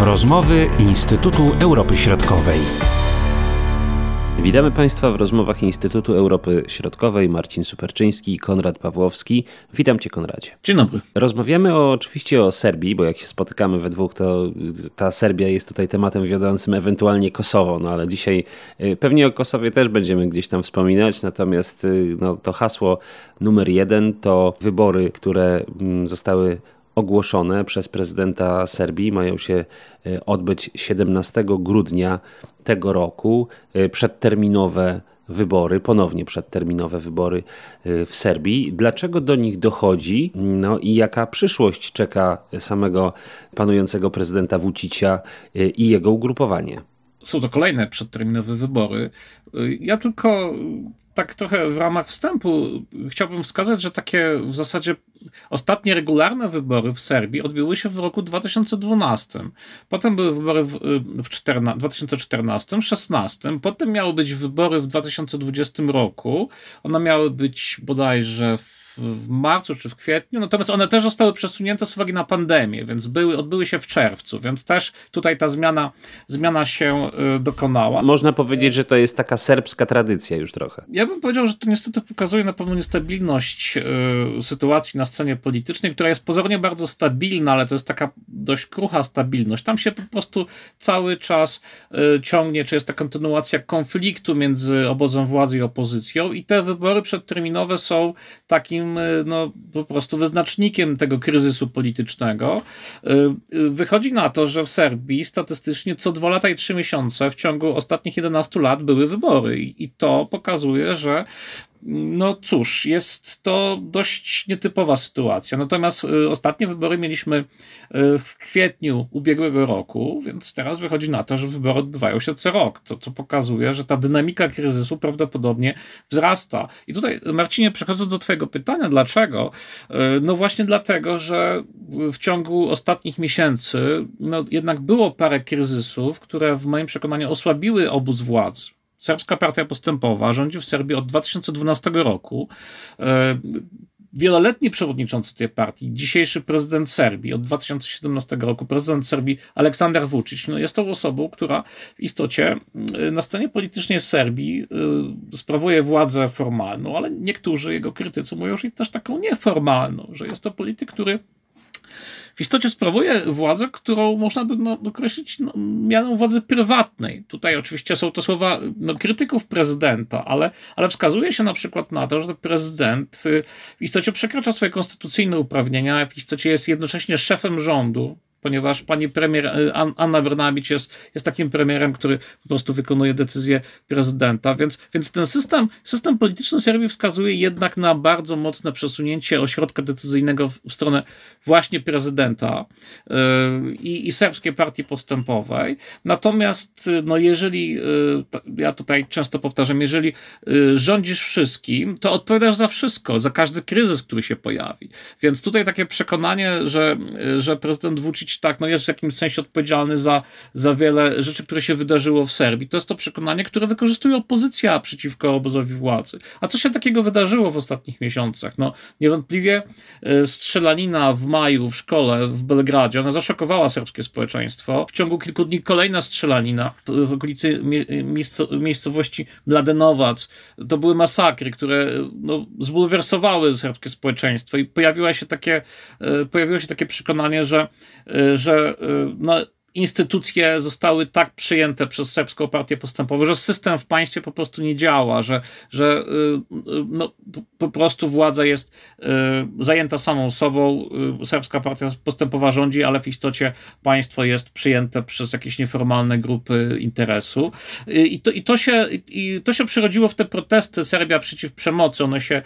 Rozmowy Instytutu Europy Środkowej. Witamy Państwa w rozmowach Instytutu Europy Środkowej. Marcin Superczyński i Konrad Pawłowski. Witam Cię, Konradzie. Dzień dobry. Rozmawiamy o, oczywiście o Serbii, bo jak się spotykamy we dwóch, to ta Serbia jest tutaj tematem wiodącym, ewentualnie Kosowo, no ale dzisiaj y, pewnie o Kosowie też będziemy gdzieś tam wspominać, natomiast y, no, to hasło numer jeden to wybory, które mm, zostały ogłoszone przez prezydenta Serbii mają się e, odbyć 17 grudnia tego roku. E, przedterminowe wybory, ponownie przedterminowe wybory e, w Serbii. Dlaczego do nich dochodzi? No i jaka przyszłość czeka samego panującego prezydenta Vucicia i jego ugrupowanie? Są to kolejne przedterminowe wybory. Ja tylko tak trochę w ramach wstępu chciałbym wskazać, że takie w zasadzie ostatnie regularne wybory w Serbii odbyły się w roku 2012. Potem były wybory w, w 14, 2014, 2016. Potem miały być wybory w 2020 roku. One miały być bodajże w w marcu czy w kwietniu, natomiast one też zostały przesunięte z uwagi na pandemię, więc były, odbyły się w czerwcu, więc też tutaj ta zmiana, zmiana się y, dokonała. Można powiedzieć, że to jest taka serbska tradycja już trochę. Ja bym powiedział, że to niestety pokazuje na pewno niestabilność y, sytuacji na scenie politycznej, która jest pozornie bardzo stabilna, ale to jest taka dość krucha stabilność. Tam się po prostu cały czas y, ciągnie, czy jest ta kontynuacja konfliktu między obozem władzy i opozycją i te wybory przedterminowe są takim E, no, po prostu wyznacznikiem tego kryzysu politycznego. E, e, wychodzi na to, że w Serbii statystycznie co dwa lata i trzy miesiące w ciągu ostatnich 11 lat były wybory i to pokazuje, że no cóż, jest to dość nietypowa sytuacja. Natomiast y, ostatnie wybory mieliśmy y, w kwietniu ubiegłego roku, więc teraz wychodzi na to, że wybory odbywają się co rok, to co pokazuje, że ta dynamika kryzysu prawdopodobnie wzrasta. I tutaj, Marcinie, przechodząc do Twojego pytania, dlaczego? Y, no właśnie dlatego, że w ciągu ostatnich miesięcy no jednak było parę kryzysów, które w moim przekonaniu osłabiły obóz władzy. Serbska Partia Postępowa rządzi w Serbii od 2012 roku. E, wieloletni przewodniczący tej partii, dzisiejszy prezydent Serbii od 2017 roku, prezydent Serbii Aleksander Vucic, no jest tą osobą, która w istocie e, na scenie politycznej Serbii e, sprawuje władzę formalną, ale niektórzy jego krytycy mówią, że też taką nieformalną, że jest to polityk, który w istocie sprawuje władzę, którą można by no, określić no, mianem władzy prywatnej. Tutaj oczywiście są to słowa no, krytyków prezydenta, ale, ale wskazuje się na przykład na to, że prezydent y, w istocie przekracza swoje konstytucyjne uprawnienia, w istocie jest jednocześnie szefem rządu, ponieważ pani premier e, Anna Brnabić jest, jest takim premierem, który po prostu wykonuje decyzję prezydenta, więc, więc ten system, system polityczny Serbii wskazuje jednak na bardzo mocne przesunięcie ośrodka decyzyjnego w, w stronę właśnie prezydenta yy, i, serbskiej partii postępowej. Natomiast no jeżeli, yy, ja tutaj często powtarzam, jeżeli yy, rządzisz wszystkim, to odpowiadasz za wszystko, za każdy kryzys, który się pojawi. Więc tutaj takie przekonanie, że, że prezydent Vucic tak, no jest w jakimś sensie odpowiedzialny za, za wiele rzeczy, które się wydarzyło w Serbii. To jest to przekonanie, które wykorzystuje opozycja przeciwko obozowi władzy. A co się takiego wydarzyło w ostatnich miesiącach? No, niewątpliwie e, strzelanina w maju w szkole w Belgradzie, ona zaszokowała serbskie społeczeństwo. W ciągu kilku dni kolejna strzelanina w okolicy miejscowości Mladenowac. To były masakry, które no, zbulwersowały serbskie społeczeństwo i pojawiło się takie, e, pojawiło się takie przekonanie, że e, że y, no, instytucje zostały tak przyjęte przez serbską partię postępową, że system w państwie po prostu nie działa, że, że y, y, no, po prostu władza jest y, zajęta samą sobą, serbska partia postępowa rządzi, ale w istocie państwo jest przyjęte przez jakieś nieformalne grupy interesu. I to, i to, się, i to się przyrodziło w te protesty Serbia przeciw przemocy. One się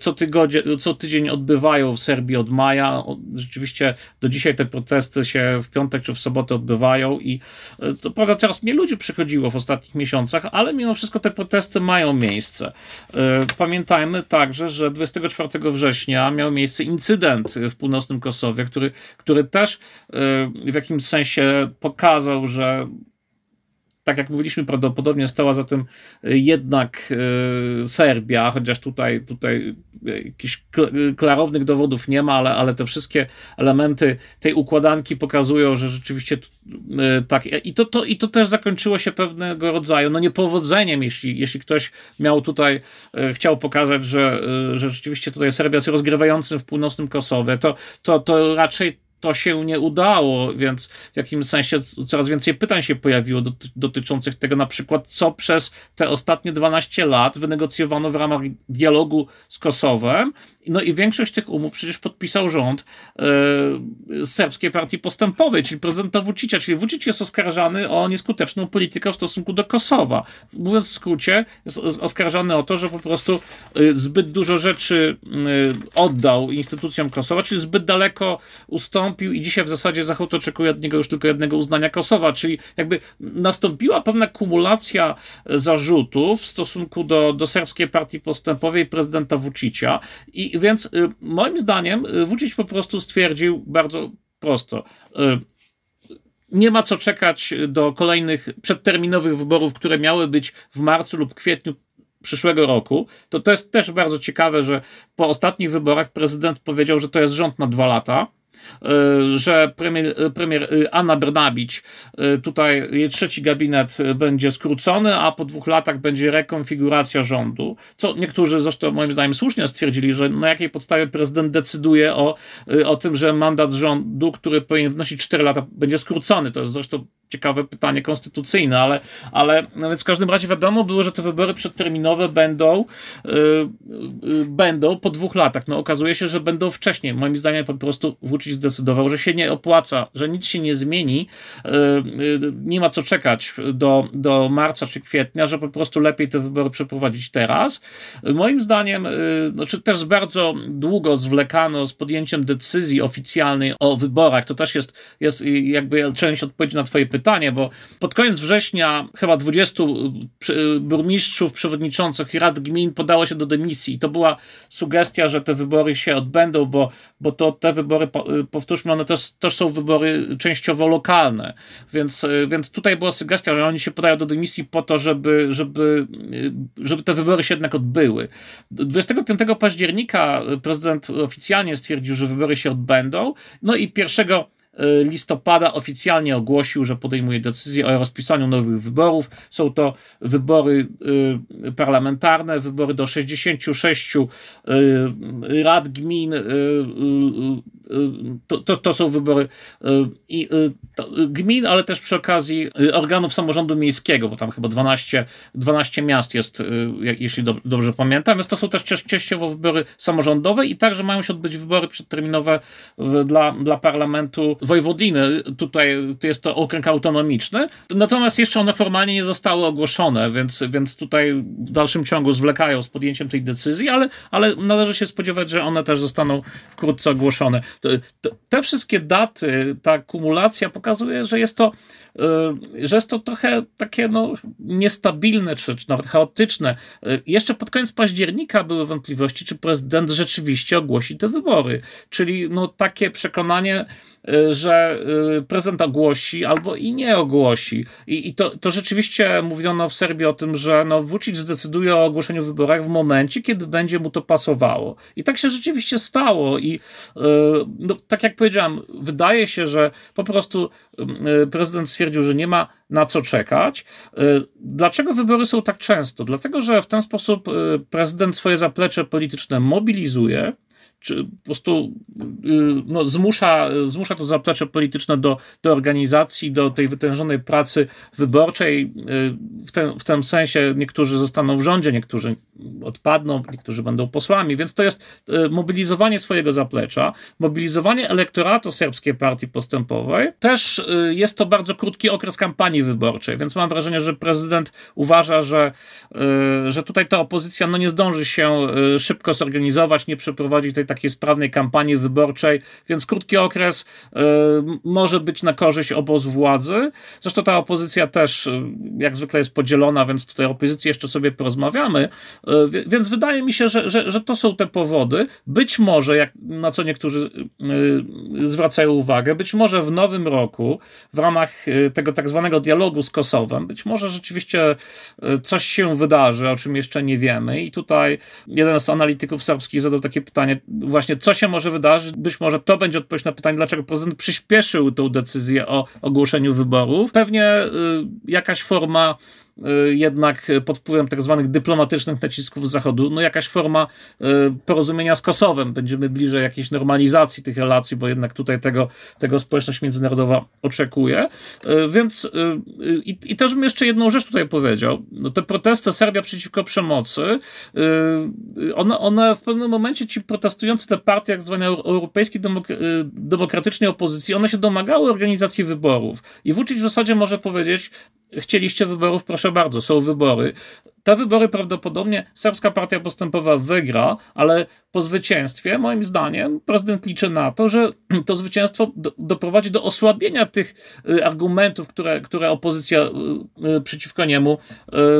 co, tygodnie, co tydzień odbywają w Serbii od maja. Rzeczywiście do dzisiaj te protesty się w piątek czy w sobotę odbywają i e, to prawda coraz mniej ludzi przychodziło w ostatnich miesiącach, ale mimo wszystko te protesty mają miejsce. E, pamiętajmy także, że 24 września miał miejsce incydent w północnym Kosowie, który, który też e, w jakimś sensie pokazał, że tak jak mówiliśmy, prawdopodobnie stała za tym jednak Serbia, chociaż tutaj, tutaj jakichś klarownych dowodów nie ma, ale, ale te wszystkie elementy tej układanki pokazują, że rzeczywiście tak. I to, to, I to też zakończyło się pewnego rodzaju no niepowodzeniem, jeśli, jeśli ktoś miał tutaj, chciał pokazać, że, że rzeczywiście tutaj Serbia jest rozgrywającym w północnym Kosowie, to, to, to raczej to się nie udało, więc w jakimś sensie coraz więcej pytań się pojawiło dotyczących tego, na przykład, co przez te ostatnie 12 lat wynegocjowano w ramach dialogu z Kosowem. No i większość tych umów przecież podpisał rząd e, Serbskiej Partii Postępowej, czyli prezydenta Vucicia, czyli Vucic jest oskarżany o nieskuteczną politykę w stosunku do Kosowa. Mówiąc w skrócie, jest oskarżany o to, że po prostu e, zbyt dużo rzeczy e, oddał instytucjom Kosowa, czyli zbyt daleko ustąpił i dzisiaj w zasadzie Zachód oczekuje od niego już tylko jednego uznania Kosowa, czyli jakby nastąpiła pewna kumulacja zarzutów w stosunku do, do serbskiej partii postępowej prezydenta Vucicia i więc y, moim zdaniem y, Vucic po prostu stwierdził bardzo prosto, y, nie ma co czekać do kolejnych przedterminowych wyborów, które miały być w marcu lub kwietniu przyszłego roku. To, to jest też bardzo ciekawe, że po ostatnich wyborach prezydent powiedział, że to jest rząd na dwa lata. E, że premier, premier e, Anna Brnabić, e, tutaj jej trzeci gabinet będzie skrócony, a po dwóch latach będzie rekonfiguracja rządu, co niektórzy zresztą moim zdaniem słusznie stwierdzili, że na jakiej podstawie prezydent decyduje o, o tym, że mandat rządu, który powinien wynosić 4 lata, będzie skrócony. To jest zresztą ciekawe pytanie konstytucyjne, ale, ale no więc w każdym razie wiadomo było, że te wybory przedterminowe będą, yy, yy, będą po dwóch latach. No okazuje się, że będą wcześniej. Moim zdaniem po prostu Vucic zdecydował, że się nie opłaca, że nic się nie zmieni, yy, nie ma co czekać do, do marca czy kwietnia, że po prostu lepiej te wybory przeprowadzić teraz. Moim zdaniem, znaczy też bardzo długo zwlekano z podjęciem decyzji oficjalnej o wyborach. To też jest, jest jakby część odpowiedzi na twoje pytanie, pytanie, bo pod koniec września chyba 20 burmistrzów, przewodniczących i rad gmin podało się do dymisji. I to była sugestia, że te wybory się odbędą, bo, bo to te wybory, powtórzmy, one też, też są wybory częściowo lokalne, więc, więc tutaj była sugestia, że oni się podają do dymisji po to, żeby, żeby, żeby te wybory się jednak odbyły. 25 października prezydent oficjalnie stwierdził, że wybory się odbędą, no i 1 Y, listopada oficjalnie ogłosił, że podejmuje decyzję o rozpisaniu nowych wyborów. Są to wybory y, parlamentarne, wybory do 66 y, rad gmin. To, to, to są wybory i, to, gmin, ale też przy okazji organów samorządu miejskiego, bo tam chyba 12, 12 miast jest, jeśli dobrze pamiętam, więc to są też częściowo wybory samorządowe i także mają się odbyć wybory przedterminowe dla, dla parlamentu wojewodiny, tutaj jest to okręg autonomiczny, natomiast jeszcze one formalnie nie zostały ogłoszone, więc, więc tutaj w dalszym ciągu zwlekają z podjęciem tej decyzji, ale, ale należy się spodziewać, że one też zostaną wkrótce ogłoszone. Te wszystkie daty, ta kumulacja pokazuje, że jest to Y, że jest to trochę takie no, niestabilne, czy, czy nawet chaotyczne. Y, jeszcze pod koniec października były wątpliwości, czy prezydent rzeczywiście ogłosi te wybory. Czyli no, takie przekonanie, że prezydent ogłosi albo i nie ogłosi. I, i to, to rzeczywiście mówiono w Serbii o tym, że no, Vucic zdecyduje o ogłoszeniu wyborach w momencie, kiedy będzie mu to pasowało. I tak się rzeczywiście stało. I no, tak jak powiedziałem, wydaje się, że po prostu prezydent stwierdził, że nie ma na co czekać. Y, dlaczego wybory są tak często? Dlatego, że w ten sposób y, prezydent swoje zaplecze polityczne mobilizuje po prostu y, no, zmusza, zmusza to zaplecze polityczne do, do organizacji, do tej wytężonej pracy wyborczej. Y, w, ten, w tym sensie niektórzy zostaną w rządzie, niektórzy odpadną, niektórzy będą posłami, więc to jest y, mobilizowanie swojego zaplecza, mobilizowanie elektoratu serbskiej partii postępowej. Też jest to bardzo krótki okres kampanii wyborczej, więc mam wrażenie, że prezydent uważa, że, że tutaj ta opozycja no, nie zdąży się szybko zorganizować, nie przeprowadzi tej tak takiej sprawnej kampanii wyborczej, więc krótki okres może być na korzyść obozu władzy. Zresztą ta opozycja też jak zwykle jest podzielona, więc tutaj o opozycji jeszcze sobie porozmawiamy. Więc wydaje mi się, że, że, że to są te powody. Być może, jak na co niektórzy zwracają uwagę, być może w nowym roku w ramach tego tak zwanego dialogu z Kosowem, być może rzeczywiście coś się wydarzy, o czym jeszcze nie wiemy. I tutaj jeden z analityków serbskich zadał takie pytanie, właśnie co się może wydarzyć. Być może to będzie odpowiedź na pytanie, dlaczego prezydent przyspieszył tą decyzję o ogłoszeniu wyborów. Pewnie y, jakaś forma jednak pod wpływem tak zwanych dyplomatycznych nacisków z Zachodu, no jakaś forma y, porozumienia z Kosowem. Będziemy bliżej jakiejś normalizacji tych relacji, bo jednak tutaj tego, tego społeczność międzynarodowa oczekuje. Y, więc i, i też bym jeszcze jedną rzecz tutaj powiedział. No te protesty Serbia przeciwko przemocy, one, one w pewnym momencie ci protestujący te partie, jak zwane europejskiej demokratycznej opozycji, one się domagały organizacji wyborów. I Vucic w zasadzie może powiedzieć, chcieliście wyborów, proszę bardzo, są wybory. Te wybory prawdopodobnie serbska partia postępowa wygra, ale po zwycięstwie, moim zdaniem, prezydent liczy na to, że to zwycięstwo do, doprowadzi do osłabienia tych y, argumentów, które, które opozycja y, y, przeciwko niemu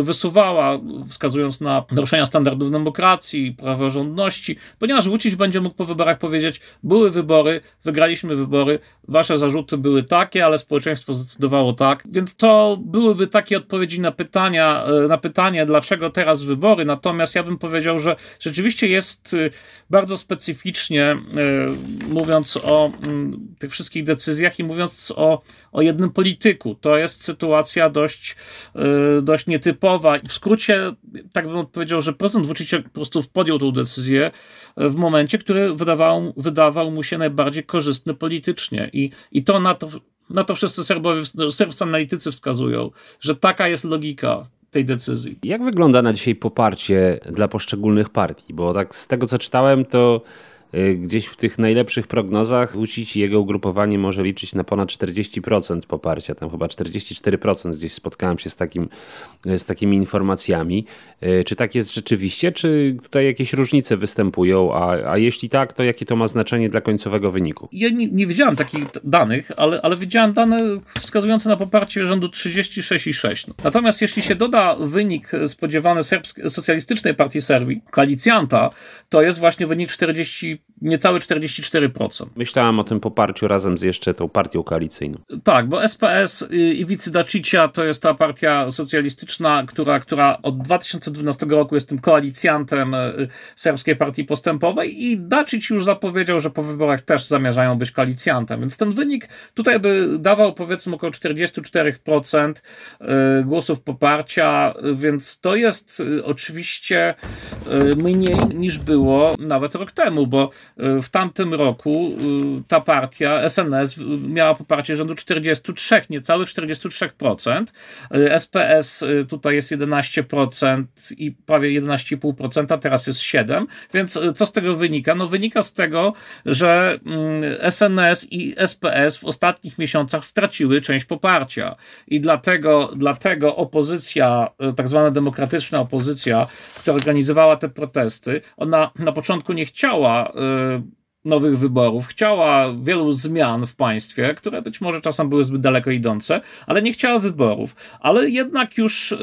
wysuwała, wskazując na naruszenia standardów demokracji, praworządności, ponieważ Vucic będzie mógł po wyborach powiedzieć, były wybory, wygraliśmy wybory, wasze zarzuty były takie, ale społeczeństwo zdecydowało tak, więc to byłyby takie odpowiedzi na pytania, na pytanie, dlaczego teraz wybory, natomiast ja bym powiedział, że rzeczywiście jest y, bardzo specyficznie, y, mówiąc o mm, tych wszystkich decyzjach i mówiąc o, o jednym polityku. To jest sytuacja dość, y, dość nietypowa. W skrócie, tak bym powiedział, że prezydent Vucic po prostu podjął tę decyzję w momencie, który wydawał, wydawał mu się najbardziej korzystny politycznie i, i to na to na to wszyscy Serbowie, serbscy analitycy wskazują, że taka jest logika tej decyzji. Jak wygląda na dzisiaj poparcie dla poszczególnych partii? Bo tak z tego co czytałem, to gdzieś w tych najlepszych prognozach Vucic i jego ugrupowanie może liczyć na ponad 40% poparcia, tam chyba 44% gdzieś spotkałem się z, takim, z takimi informacjami. Y, czy tak jest rzeczywiście, czy tutaj jakieś różnice występują, a, a jeśli tak, to jakie to ma znaczenie dla końcowego wyniku? Ja nie, nie widziałem takich danych, ale, ale widziałem dane wskazujące na poparcie rządu 36,6. Natomiast jeśli się doda wynik spodziewany Serbsk- Socjalistycznej Partii Serbii, koalicjanta, to jest właśnie wynik 40 niecałe 44%. Myślałem o tym poparciu razem z jeszcze tą partią koalicyjną. Tak, bo SPS i Wicy Dacicia to jest ta partia socjalistyczna, która, która od 2012 roku jest tym koalicjantem y, Serbskiej Partii Postępowej i Dacic już zapowiedział, że po wyborach też zamierzają być koalicjantem, więc ten wynik tutaj by dawał powiedzmy około 44% y, głosów poparcia, więc to jest y, oczywiście mniej niż było nawet rok temu, bo Y, w tamtym roku y, ta partia, SNS, miała poparcie rządu 43, niecałych 43%. SPS y, tutaj jest 11% i prawie 11,5%, teraz jest 7%. Więc co z tego wynika? No wynika z tego, że SNS mm, i SPS w ostatnich miesiącach straciły część poparcia. I dlatego, dlatego opozycja, tak zwana demokratyczna opozycja, która organizowała te protesty, ona na początku nie chciała nowych wyborów, chciała wielu zmian w państwie, które być może czasem były zbyt daleko idące, ale nie chciała wyborów. Ale jednak już y,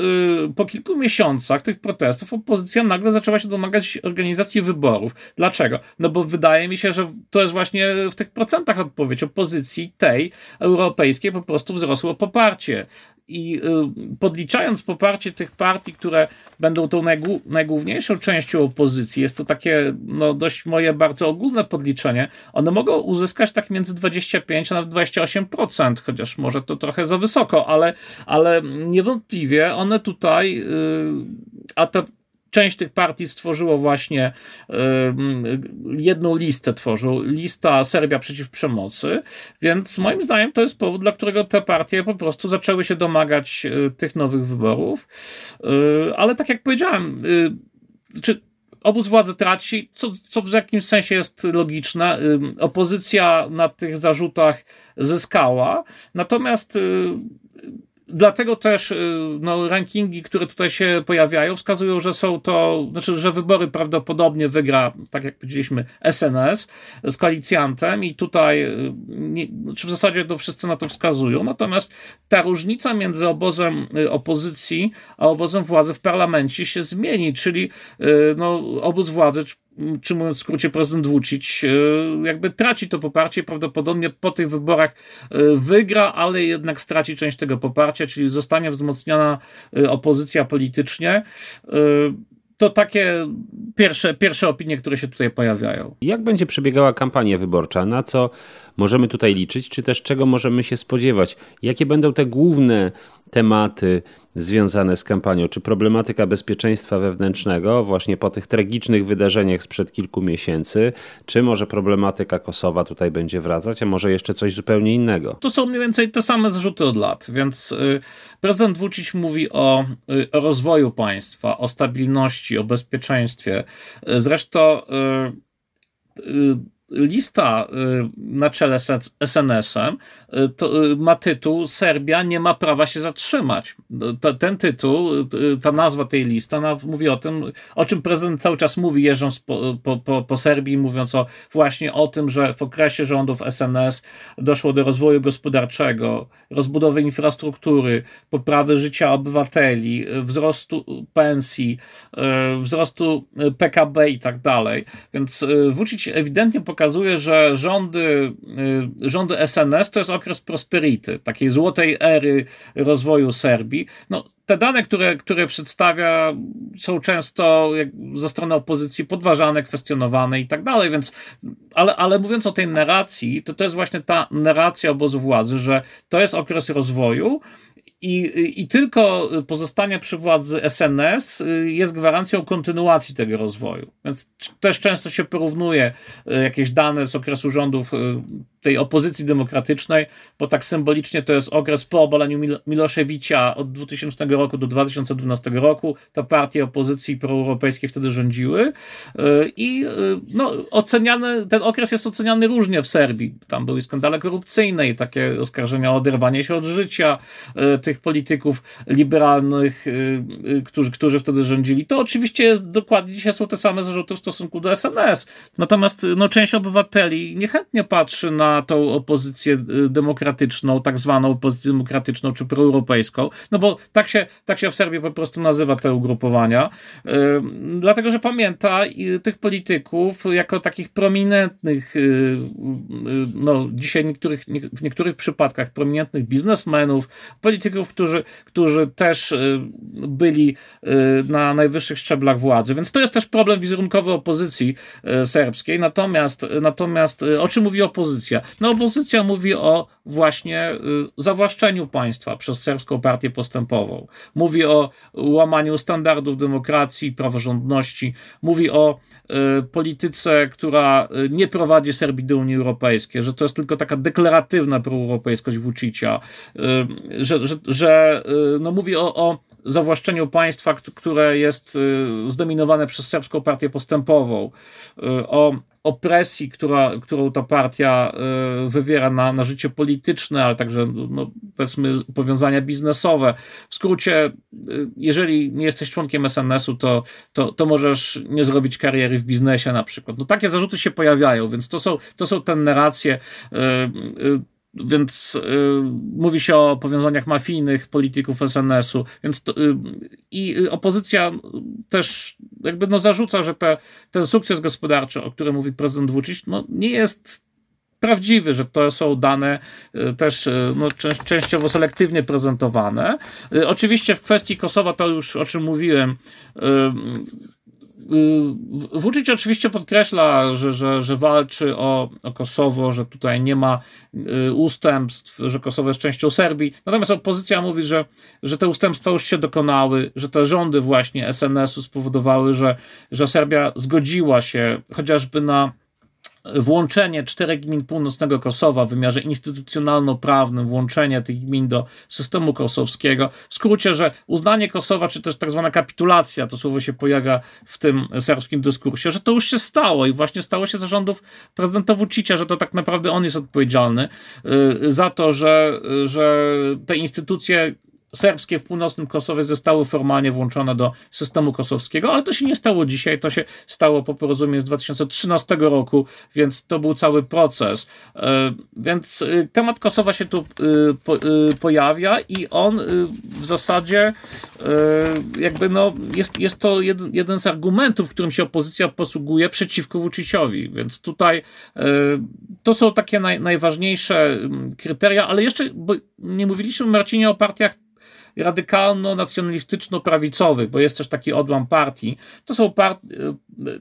po kilku miesiącach tych protestów opozycja nagle zaczęła się domagać organizacji wyborów. Dlaczego? No bo wydaje mi się, że to jest właśnie w tych procentach odpowiedź opozycji tej europejskiej po prostu wzrosło poparcie i y, podliczając poparcie tych partii, które będą tą najgłówniejszą częścią opozycji, jest to takie no, dość moje bardzo ogólne podliczenie, one mogą uzyskać tak między 25 a nawet 28%, chociaż może to trochę za wysoko, ale, ale niewątpliwie one tutaj, y, a te część tych partii stworzyło właśnie jedną listę, tworzył lista Serbia przeciw przemocy, więc moim zdaniem to jest powód, dla którego te partie po prostu zaczęły się domagać y, tych nowych wyborów, y, ale tak jak powiedziałem, y, czy obóz władzy traci, co, co w jakimś sensie jest logiczne. Opozycja na tych zarzutach zyskała, natomiast Dlatego też y, no, rankingi, które tutaj się pojawiają, wskazują, że są to, znaczy, że wybory prawdopodobnie wygra, tak jak powiedzieliśmy, SNS z koalicjantem i tutaj, y, nie, czy w zasadzie to wszyscy na to wskazują. Natomiast ta różnica między obozem y, opozycji a obozem władzy w parlamencie się zmieni, czyli no, obóz władzy, czy mówiąc w skrócie prezydent Vucic, jakby traci to poparcie prawdopodobnie po tych wyborach wygra, ale jednak straci część tego poparcia czyli zostanie wzmocniona y, opozycja politycznie. To takie pierwsze, pierwsze opinie, które się tutaj pojawiają. Jak będzie przebiegała kampania wyborcza? Na co możemy tutaj liczyć, czy też czego możemy się spodziewać? Jakie będą te główne tematy związane z kampanią? Czy problematyka bezpieczeństwa wewnętrznego, właśnie po tych tragicznych wydarzeniach sprzed kilku miesięcy, czy może problematyka Kosowa tutaj będzie wracać, a może jeszcze coś zupełnie innego? To są mniej więcej te same zrzuty od lat, więc y, prezydent Vucic mówi o, y, o rozwoju państwa, o stabilności, o bezpieczeństwie. Y, zresztą lista y, na czele z SNS-em y, y, ma tytuł Serbia nie ma prawa się zatrzymać. Ten tytuł, ta nazwa tej listy, ona mówi o tym, o czym prezydent cały czas mówi, jeżdżąc po, po, po, po Serbii, mówiąc o, właśnie o tym, że w okresie rządów SNS doszło do rozwoju gospodarczego, rozbudowy infrastruktury, poprawy życia obywateli, wzrostu pensji, wzrostu PKB i tak dalej. Więc Vucic ewidentnie pokazuje, pokazuje, że rządy, y, rządy SNS to jest okres prosperity, takiej złotej ery rozwoju Serbii. No, te dane, które, które przedstawia, są często ze strony opozycji podważane, kwestionowane i tak dalej, więc, ale, ale mówiąc o tej narracji, to to jest właśnie ta narracja obozu władzy, że to jest okres rozwoju i, I tylko pozostanie przy władzy SNS y, jest gwarancją kontynuacji tego rozwoju. Więc też często się porównuje y, jakieś dane z okresu rządów y, tej opozycji demokratycznej, bo tak symbolicznie to jest okres po obaleniu Mil Miloszewicza od 2000 roku do 2012 roku. To partie opozycji proeuropejskiej wtedy rządziły i no, oceniany, ten okres jest oceniany różnie w Serbii. Tam były skandale korupcyjne i takie oskarżenia o oderwanie się od życia tych tych polityków liberalnych, y, y, którzy, którzy wtedy rządzili, to oczywiście jest dokładnie dzisiaj są te same zarzuty w stosunku do SNS. Natomiast no, część obywateli niechętnie patrzy na tą opozycję y, demokratyczną, tak zwaną opozycję demokratyczną czy proeuropejską, no bo tak się, tak się w Serbii po prostu nazywa te ugrupowania, dlatego że pamięta tych polityków jako takich prominentnych, no dzisiaj niektórych, w niektórych przypadkach prominentnych biznesmenów, polityków, którzy, którzy też y, byli y, na najwyższych szczeblach władzy. Więc to jest też problem wizerunkowy opozycji y, serbskiej. Natomiast, natomiast o czym mówi opozycja? No opozycja mówi o właśnie zawłaszczeniu państwa przez serbską partię postępową. Mówi o łamaniu standardów demokracji, praworządności. Mówi o polityce, która nie prowadzi Serbii do Unii Europejskiej, że to jest tylko taka deklaratywna proeuropejskość Vucicia, że, że, że y, no, mówi o, o zawłaszczeniu państwa, które jest y, zdominowane przez serbską partię postępową, y, o opresji, która, którą ta partia wywiera na, na życie polityczne, ale także no, powiedzmy powiązania biznesowe. W skrócie, jeżeli nie jesteś członkiem SNS-u, to, to, to możesz nie zrobić kariery w biznesie na przykład. No, takie zarzuty się pojawiają, więc to są, to są te narracje więc y, mówi się o powiązaniach mafijnych polityków SNS-u, więc to, y, i opozycja też jakby no zarzuca, że te, ten sukces gospodarczy, o którym mówi prezydent Vucic, no nie jest prawdziwy, że to są dane y, też no, częściowo selektywnie prezentowane. Oczywiście w kwestii Kosowa, to już o czym mówiłem, Vucic oczywiście podkreśla, że, że, że walczy o, o Kosowo, że tutaj nie ma y, ustępstw, że Kosowo jest częścią Serbii. Natomiast opozycja mówi, że, że te ustępstwa już się dokonały, że te rządy właśnie SNS-u spowodowały, że, że Serbia zgodziła się chociażby na włączenie czterech gmin północnego Kosowa w wymiarze instytucjonalno-prawnym, włączenie tych gmin do systemu kosowskiego. W skrócie, że uznanie Kosowa, czy też tak zwana kapitulacja, to słowo się pojawia w tym serbskim dyskursie, że to już się stało i właśnie stało się zarządów prezydenta Vucicia, że to tak naprawdę on jest odpowiedzialny y, za to, że, że te instytucje serbskie w północnym Kosowie zostały formalnie włączone do systemu kosowskiego, ale to się nie stało dzisiaj, to się stało po porozumieniu z 2013 roku, więc to był cały proces. E, więc e, temat Kosowa się tu e, pojawia i on w zasadzie jakby no jest, jest to jeden, jeden z argumentów, którym się opozycja posługuje przeciwko Vuciciowi, więc tutaj to są takie naj, najważniejsze kryteria, ale jeszcze, bo nie mówiliśmy Marcinie o partiach radykalno-nacjonalistyczno-prawicowych, bo jest też taki odłam partii. To są, part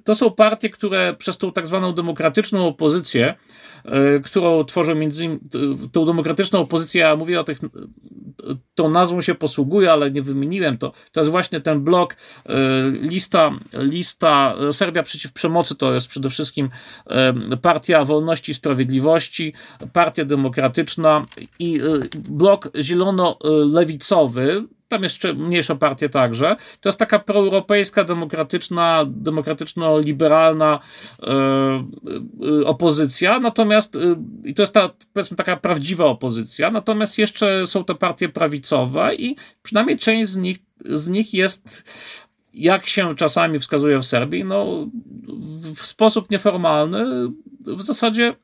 to są partie, które przez tą tak zwaną demokratyczną opozycję, e, którą tworzą między innymi, tą demokratyczną opozycję, ja mówię o tych, tą nazwą się posługuję, ale nie wymieniłem to, to jest właśnie ten blok, lista, lista Serbia przeciw przemocy, to jest przede wszystkim Partia Wolności i Sprawiedliwości, Partia Demokratyczna i blok zielono-lewicowy, tam jeszcze mniejsza partia także. To jest taka proeuropejska, demokratyczna, demokratyczno-liberalna e, opozycja, natomiast e, i to jest ta, powiedzmy, taka prawdziwa opozycja, natomiast jeszcze są te partie prawicowe i przynajmniej część z nich, z nich jest jak się czasami wskazuje w Serbii, no, w sposób nieformalny w zasadzie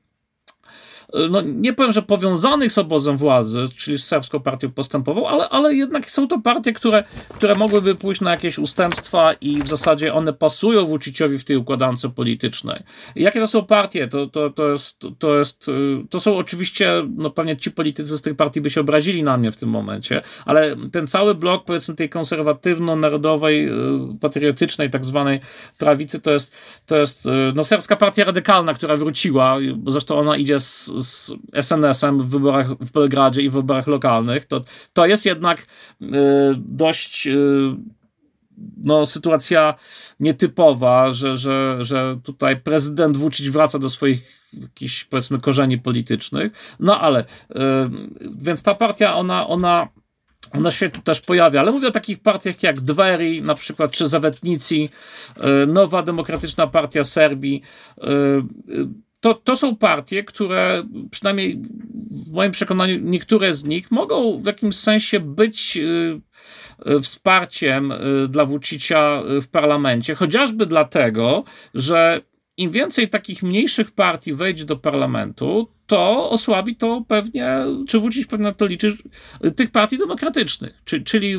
no nie powiem, że powiązanych z obozem władzy, czyli z serbską partią postępową, ale, ale jednak są to partie, które, które mogłyby pójść na jakieś ustępstwa i w zasadzie one pasują Vuciciowi w tej układance politycznej. Jakie to są partie? To, to, to, jest, to, jest, to są oczywiście, no pewnie ci politycy z tych partii by się obrazili na mnie w tym momencie, ale ten cały blok, powiedzmy, tej konserwatywno-narodowej, y, patriotycznej tak zwanej prawicy, to jest, to jest y, no, serbska partia radykalna, która wróciła, bo zresztą ona idzie z, z SNS-em w wyborach w Belgradzie i w wyborach lokalnych, to, to jest jednak y, dość y, no, sytuacja nietypowa, że, że, że tutaj prezydent Vucic wraca do swoich jakichś powiedzmy korzeni politycznych. No ale y, więc ta partia ona, ona ona się tu też pojawia, ale mówię o takich partiach jak Dweri, na przykład, czy Zawetnici, Nowa Demokratyczna Partia Serbii to, to są partie, które przynajmniej w moim przekonaniu niektóre z nich mogą w jakimś sensie być y, y, wsparciem y, dla Vucicia w parlamencie, chociażby dlatego, że im więcej takich mniejszych partii wejdzie do parlamentu, to osłabi to pewnie, czy wrócić pewnie na to liczy, tych partii demokratycznych. Czy, czyli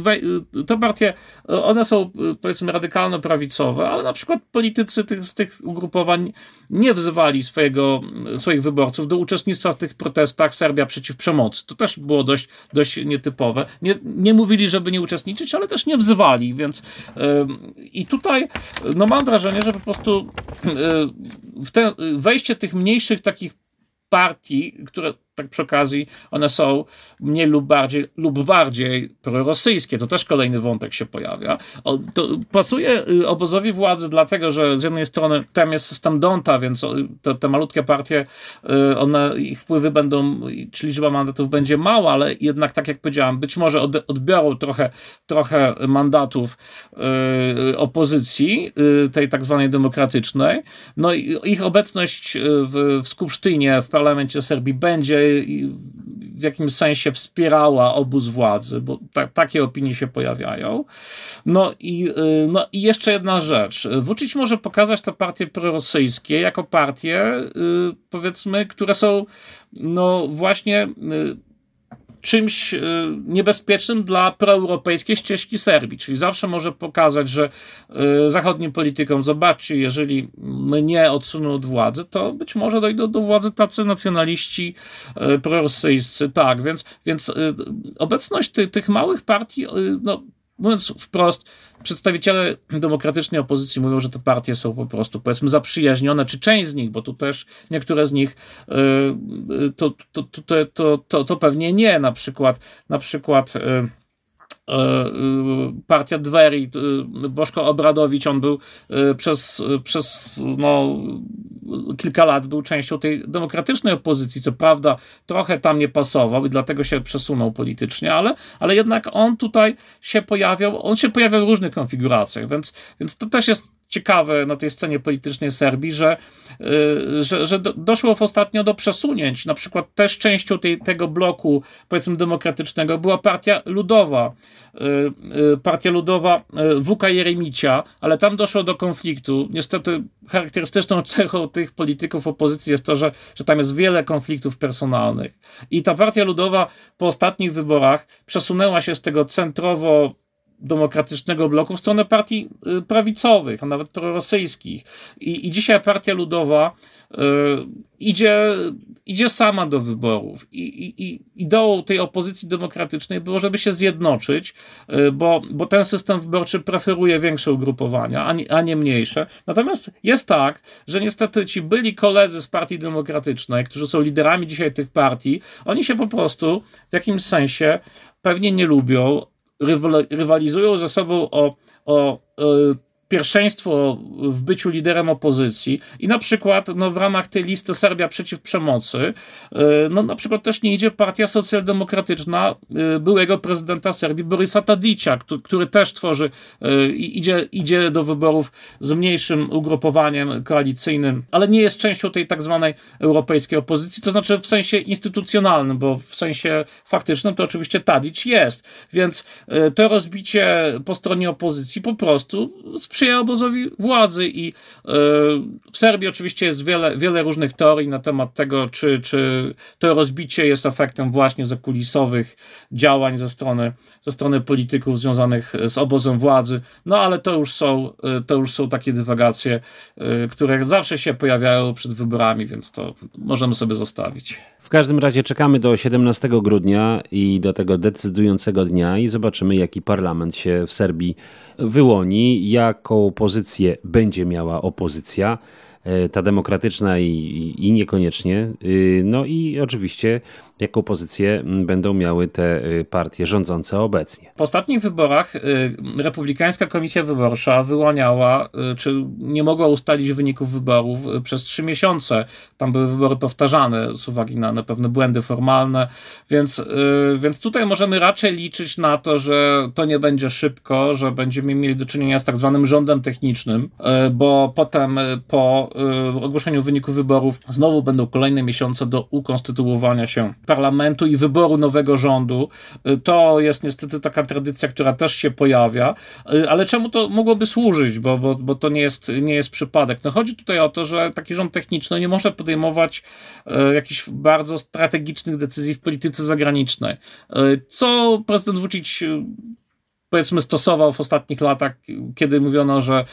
te partie, one są powiedzmy radykalno-prawicowe, ale na przykład politycy tych, z tych ugrupowań nie wzywali swojego, swoich wyborców do uczestnictwa w tych protestach Serbia przeciw przemocy. To też było dość, dość nietypowe. Nie, nie mówili, żeby nie uczestniczyć, ale też nie wzywali, więc yy, i tutaj no mam wrażenie, że po prostu yy, w te, wejście tych mniejszych takich partii, które tak przy okazji one są mniej lub bardziej, lub bardziej prorosyjskie. To też kolejny wątek się pojawia. O, pasuje y, obozowi władzy dlatego, że z jednej strony tam jest system Donta, więc te, te malutkie partie, y, one, ich wpływy będą, czy liczba mandatów będzie mała, ale jednak tak jak powiedziałem, być może odbiorą trochę, trochę mandatów y, opozycji, tej tak zwanej demokratycznej. No i ich obecność w, w Skupsztynie, w parlamencie Serbii będzie w jakimś sensie wspierała obóz władzy, bo ta, takie opinie się pojawiają. No i, y, no i jeszcze jedna rzecz. Vucic może pokazać te partie prorosyjskie jako partie, y, powiedzmy, które są no właśnie y, czymś e, niebezpiecznym dla proeuropejskiej ścieżki Serbii. Czyli zawsze może pokazać, że e, zachodnim politykom, zobaczcie, jeżeli mnie odsuną od władzy, to być może dojdą do władzy tacy nacjonaliści e, prorosyjscy. Tak, więc, więc obecność ty, tych małych partii, no, mówiąc wprost, przedstawiciele demokratycznej opozycji mówią, że te partie są po prostu, powiedzmy, zaprzyjaźnione, czy część z nich, bo tu też niektóre z nich to, to, to, to, to, to pewnie nie, na przykład, na przykład partia Dweri, Bożko Obradowicz, on był przez, przez no, kilka lat był częścią tej demokratycznej opozycji, co prawda trochę tam nie pasował i dlatego się przesunął politycznie, ale, ale jednak on tutaj się pojawiał, on się pojawiał w różnych konfiguracjach, więc, więc to też jest ciekawe na tej scenie politycznej Serbii, że, y, że, że doszło ostatnio do przesunięć. Na przykład też częścią tej, tego bloku, powiedzmy, demokratycznego była partia ludowa. Y, partia ludowa Wuka Jeremicia, ale tam doszło do konfliktu. Niestety charakterystyczną cechą tych polityków opozycji jest to, że, że tam jest wiele konfliktów personalnych. I ta partia ludowa po ostatnich wyborach przesunęła się z tego centrowo demokratycznego bloku w stronę partii y, prawicowych, a nawet prorosyjskich. I, i dzisiaj Partia Ludowa y, idzie, idzie sama do wyborów. I, i, ideą tej opozycji demokratycznej było, żeby się zjednoczyć, y, bo, bo ten system wyborczy preferuje większe ugrupowania, a nie, a nie mniejsze. Natomiast jest tak, że niestety ci byli koledzy z Partii Demokratycznej, którzy są liderami dzisiaj tych partii, oni się po prostu w jakimś sensie pewnie nie lubią, rywalizują ze sobą o, o, o pierwszeństwo w byciu liderem opozycji i na przykład no, w ramach tej listy Serbia przeciw przemocy, e, no na przykład też nie idzie partia socjaldemokratyczna e, byłego prezydenta Serbii Borysa Tadicia, który, też tworzy, e, idzie, idzie do wyborów z mniejszym ugrupowaniem koalicyjnym, ale nie jest częścią tej tak zwanej europejskiej opozycji, to znaczy w sensie instytucjonalnym, bo w sensie faktycznym to oczywiście Tadic jest, więc to rozbicie po stronie opozycji po prostu sprzyja sprzyja obozowi władzy i e, w Serbii oczywiście jest wiele, wiele różnych teorii na temat tego, czy, czy to rozbicie jest efektem właśnie zakulisowych działań ze strony, ze strony polityków związanych z obozem władzy, no ale to już są, e, to już są takie dywagacje, e, które zawsze się pojawiają przed wyborami, więc to możemy sobie zostawić. W każdym razie czekamy do 17 grudnia i do tego decydującego dnia i zobaczymy, jaki parlament się w Serbii wyłoni, jaką pozycję będzie miała opozycja. E, ta demokratyczna i, i, niekoniecznie. Y, no i oczywiście jaką pozycję będą miały te y, partie rządzące obecnie. W ostatnich wyborach Republikańska Komisja Wyborcza wyłaniała, czy nie mogła ustalić wyników wyborów przez trzy miesiące. Tam były wybory powtarzane z uwagi na, na pewne błędy formalne, więc, więc tutaj możemy raczej liczyć na to, że to nie będzie szybko, że będziemy mieli do czynienia z tak zwanym rządem technicznym, bo potem po ogłoszeniu wyników wyborów znowu będą kolejne miesiące do ukonstytuowania się parlamentu i wyboru nowego rządu. Y, to jest niestety taka tradycja, która też się pojawia, y, ale czemu to mogłoby służyć, bo, bo, bo to nie jest, nie jest przypadek. No chodzi tutaj o to, że taki rząd techniczny nie może podejmować y, jakichś bardzo strategicznych decyzji w polityce zagranicznej. Co prezydent Vucic powiedzmy stosował w ostatnich latach, kiedy mówiono, że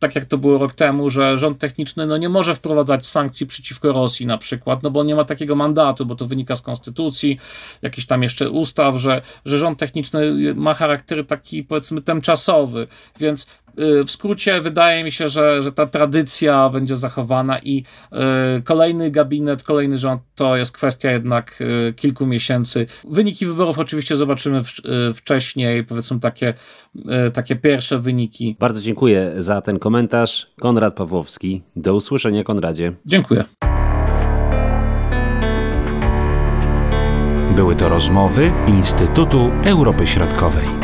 tak jak to było rok temu, że rząd techniczny no, nie może wprowadzać sankcji przeciwko Rosji na przykład, no bo nie ma takiego mandatu, bo to wynika z konstytucji, jakichś tam jeszcze ustaw, że, że rząd techniczny ma charakter taki powiedzmy tymczasowy, więc y, w skrócie wydaje mi się, że, że ta tradycja będzie zachowana i y, kolejny gabinet, kolejny rząd to jest kwestia jednak y, kilku miesięcy. Wyniki wyborów oczywiście zobaczymy wcześniej, powiedzmy takie, takie pierwsze wyniki. Bardzo dziękuję za ten komentarz komentarz Konrad Pawłowski. Do usłyszenia, Konradzie. Dziękuję. Były to rozmowy Instytutu Europy Środkowej.